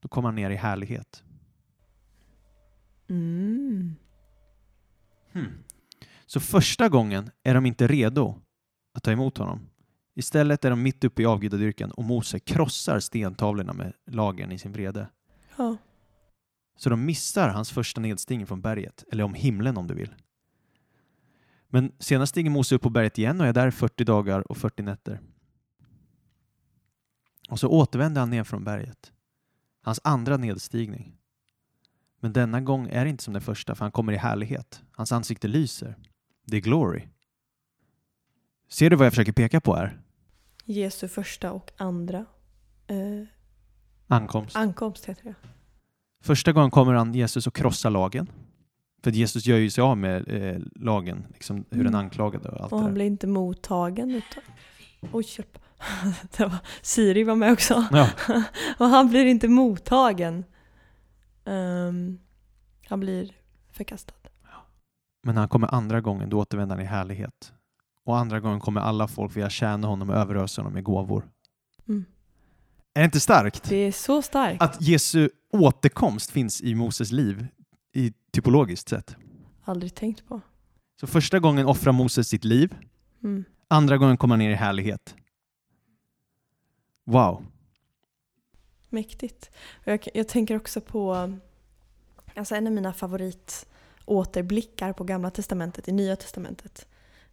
då kommer han ner i härlighet. Mm. Hmm. Så första gången är de inte redo att ta emot honom. Istället är de mitt uppe i avgudadyrkan och Mose krossar stentavlorna med lagen i sin vrede. Ja. Så de missar hans första nedstigning från berget, eller om himlen om du vill. Men sedan stiger Mose upp på berget igen och är där 40 dagar och 40 nätter. Och så återvänder han ner från berget. Hans andra nedstigning. Men denna gång är det inte som den första, för han kommer i härlighet. Hans ansikte lyser. Det är glory. Ser du vad jag försöker peka på här? Jesu första och andra eh, ankomst. Ankomst heter det. Första gången kommer han Jesus och krossar lagen. För Jesus gör ju sig av med eh, lagen, liksom hur mm. den anklagade och allt Och han blir inte mottagen utav... Oj, hjälp. det var, Siri var med också. Ja. och han blir inte mottagen. Um, han blir förkastad. Men när han kommer andra gången, då återvänder han i härlighet. Och andra gången kommer alla folk vilja tjäna honom och överösa honom med gåvor. Mm. Är det inte starkt? Det är så starkt. Att Jesu återkomst finns i Moses liv, i typologiskt sett. Aldrig tänkt på. Så första gången offrar Moses sitt liv. Mm. Andra gången kommer han ner i härlighet. Wow. Mäktigt. Jag, jag tänker också på alltså en av mina favoritåterblickar på Gamla Testamentet, i Nya Testamentet.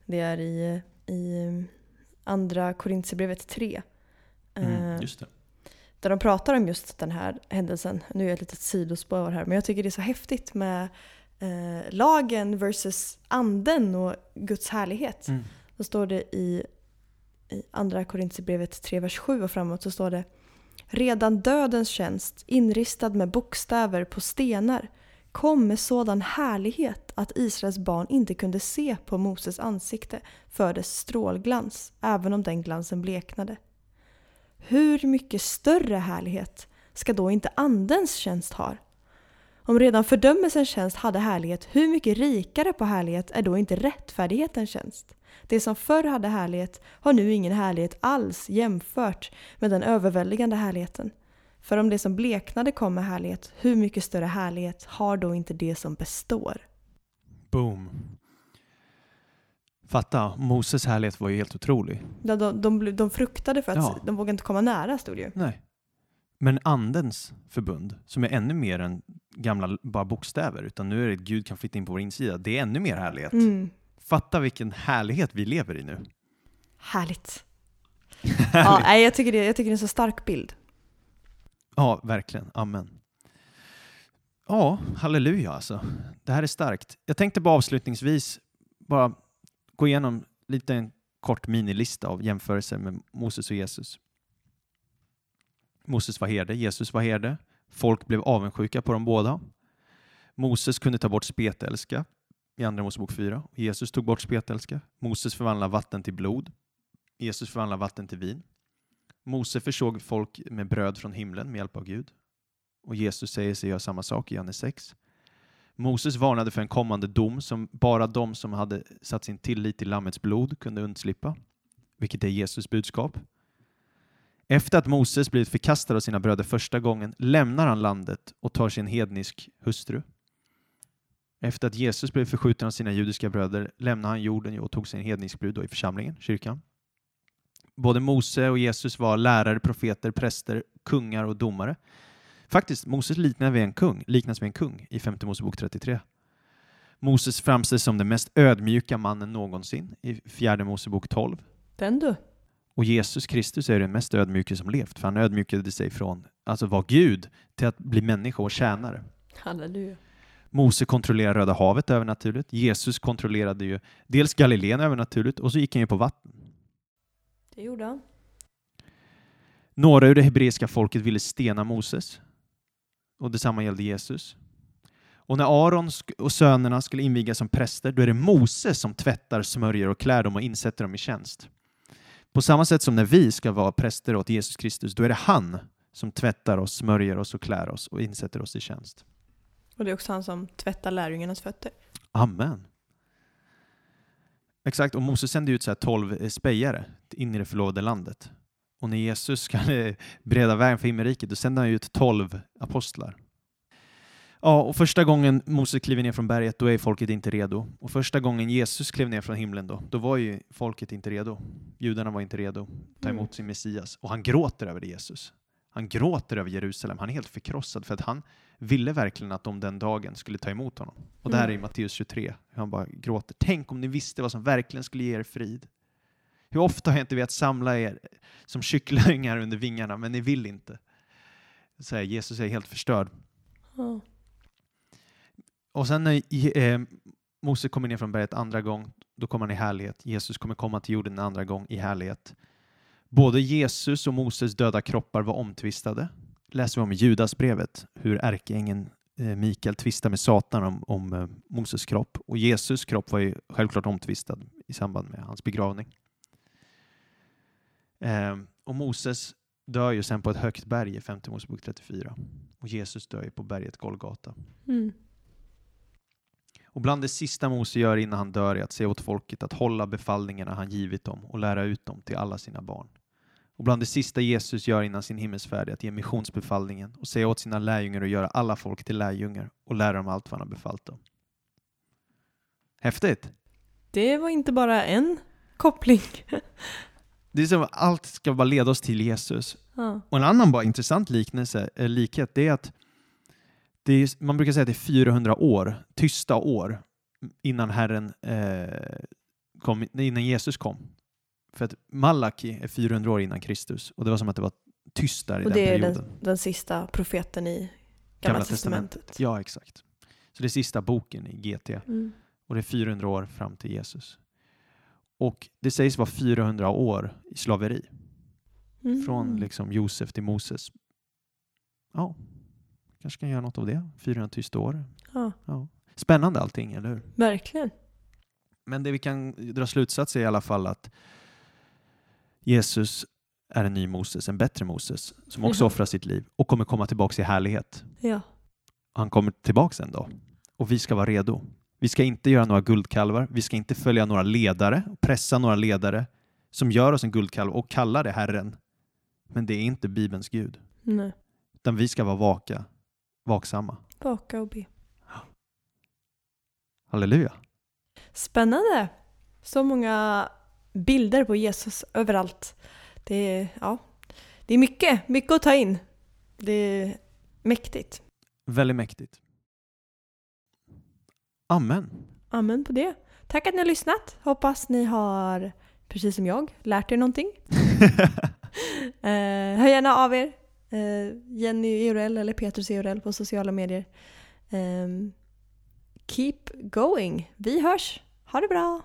Det är i, i Andra Korintierbrevet 3. Mm, eh, just det. Där de pratar om just den här händelsen. Nu är jag ett litet sidospår här, men jag tycker det är så häftigt med eh, lagen versus anden och Guds härlighet. Mm. Då står det i, i Andra Korintierbrevet 3, vers 7 och framåt så står det Redan dödens tjänst, inristad med bokstäver på stenar, kom med sådan härlighet att Israels barn inte kunde se på Moses ansikte för dess strålglans, även om den glansen bleknade. Hur mycket större härlighet ska då inte Andens tjänst ha? Om redan fördömelsens tjänst hade härlighet, hur mycket rikare på härlighet är då inte rättfärdighetens tjänst? Det som förr hade härlighet har nu ingen härlighet alls jämfört med den överväldigande härligheten. För om det som bleknade kom med härlighet, hur mycket större härlighet har då inte det som består? Boom. Fatta, Moses härlighet var ju helt otrolig. De, de, de, de fruktade för att ja. de vågade inte komma nära, stod det ju. Nej. Men andens förbund, som är ännu mer än gamla bara bokstäver, utan nu är det att Gud kan flytta in på vår insida, det är ännu mer härlighet. Mm. Fatta vilken härlighet vi lever i nu. Härligt. Ja, nej, jag, tycker det, jag tycker det är en så stark bild. Ja, verkligen. Amen. Ja, halleluja alltså. Det här är starkt. Jag tänkte bara avslutningsvis bara gå igenom lite en kort minilista av jämförelser med Moses och Jesus. Moses var herde, Jesus var herde. Folk blev avundsjuka på dem båda. Moses kunde ta bort spetälska i Andra Mosebok 4. Jesus tog bort spetälska. Moses förvandlade vatten till blod. Jesus förvandlade vatten till vin. Mose försåg folk med bröd från himlen med hjälp av Gud. Och Jesus säger sig göra samma sak i Johannes 6. Moses varnade för en kommande dom som bara de som hade satt sin tillit till Lammets blod kunde undslippa, vilket är Jesus budskap. Efter att Moses blivit förkastad av sina bröder första gången lämnar han landet och tar sin hednisk hustru. Efter att Jesus blev förskjuten av sina judiska bröder lämnar han jorden och tog sin hednisk brud i församlingen, kyrkan. Både Mose och Jesus var lärare, profeter, präster, kungar och domare. Faktiskt, Moses liknar vid en kung, liknas vid en kung i femte Mosebok 33. Moses framställs som den mest ödmjuka mannen någonsin i fjärde Mosebok 12. Den du. Och Jesus Kristus är den mest ödmjuke som levt, för han ödmjukade sig från alltså vara Gud till att bli människa och tjänare. Halleluja. Mose kontrollerade Röda havet övernaturligt. Jesus kontrollerade ju dels Galileen övernaturligt och så gick han ju på vatten. Det gjorde han. Några ur det hebreiska folket ville stena Moses och detsamma gällde Jesus. Och när Aron och sönerna skulle invigas som präster, då är det Moses som tvättar, smörjer och klär dem och insätter dem i tjänst. På samma sätt som när vi ska vara präster åt Jesus Kristus, då är det han som tvättar oss, smörjer oss och klär oss och insätter oss i tjänst. Och det är också han som tvättar lärjungarnas fötter. Amen. Exakt, och Moses sände ut så här tolv spejare in i det förlovade landet. Och när Jesus ska bereda vägen för himmelriket, då sänder han ut tolv apostlar. Ja, och första gången Moses kliver ner från berget, då är folket inte redo. Och första gången Jesus klev ner från himlen, då, då var ju folket inte redo. Judarna var inte redo att ta emot sin Messias. Och han gråter över Jesus. Han gråter över Jerusalem. Han är helt förkrossad för att han ville verkligen att de den dagen skulle ta emot honom. Och det här är i Matteus 23, hur han bara gråter. Tänk om ni visste vad som verkligen skulle ge er frid. Hur ofta har jag inte velat samla er som kycklingar under vingarna, men ni vill inte. Så här, Jesus är helt förstörd. Ja. Och sen när eh, Mose kommer ner från berget andra gång, då kommer han i härlighet. Jesus kommer komma till jorden en andra gång i härlighet. Både Jesus och Moses döda kroppar var omtvistade. Läser vi om i Judasbrevet, hur ärkeängeln eh, Mikael tvistar med Satan om, om eh, Moses kropp. Och Jesus kropp var ju självklart omtvistad i samband med hans begravning. Eh, och Moses dör ju sen på ett högt berg i 5 Mosebok 34. Och Jesus dör ju på berget Golgata. Mm. Och bland det sista Mose gör innan han dör är att säga åt folket att hålla befallningarna han givit dem och lära ut dem till alla sina barn. Och bland det sista Jesus gör innan sin himmelsfärd är att ge missionsbefallningen och säga åt sina lärjungar att göra alla folk till lärjungar och lära dem allt vad han har befallt dem. Häftigt! Det var inte bara en koppling. Det är som att allt ska bara leda oss till Jesus. Ja. Och en annan bara intressant liknelse, eh, likhet, det är att är, man brukar säga att det är 400 år, tysta år, innan Herren eh, kom, innan Jesus kom. För att Malaki är 400 år innan Kristus och det var som att det var tyst där i Och den det är perioden. den, den sista profeten i Gamla, testamentet. Ja, exakt. Så det är sista boken i GT Mm. och det är 400 år fram till Jesus. Och det sägs vara 400 år i slaveri. Mm. Från liksom Josef till Moses. Ja, kanske kan göra något av det. 400 tysta år. Ja, Ja. Spännande allting, eller hur? verkligen. Men det vi kan dra slutsats är i alla fall att Jesus är en ny Moses, en bättre Moses, som också Ja. offrar sitt liv och kommer komma tillbaka i härlighet. Ja. Han kommer tillbaka en dag och vi ska vara redo. Vi ska inte göra några guldkalvar. Vi ska inte följa några ledare pressa några ledare som gör oss en guldkalv och kallar det Herren. Men det är inte Bibelns Gud, Nej. utan vi ska vara vaka, vaksamma. Baka och be. Halleluja. Spännande! Så många bilder på Jesus överallt. Det är, ja, det är mycket, mycket att ta in. Det är mäktigt. Väldigt mäktigt. Amen. Amen på det. Tack att ni har lyssnat. Hoppas ni har, precis som jag, lärt er någonting. eh, hör gärna av er. Eh, Jenny Eurell eller Petrus Eurell på sociala medier. Eh, keep going. Vi hörs. Ha det bra!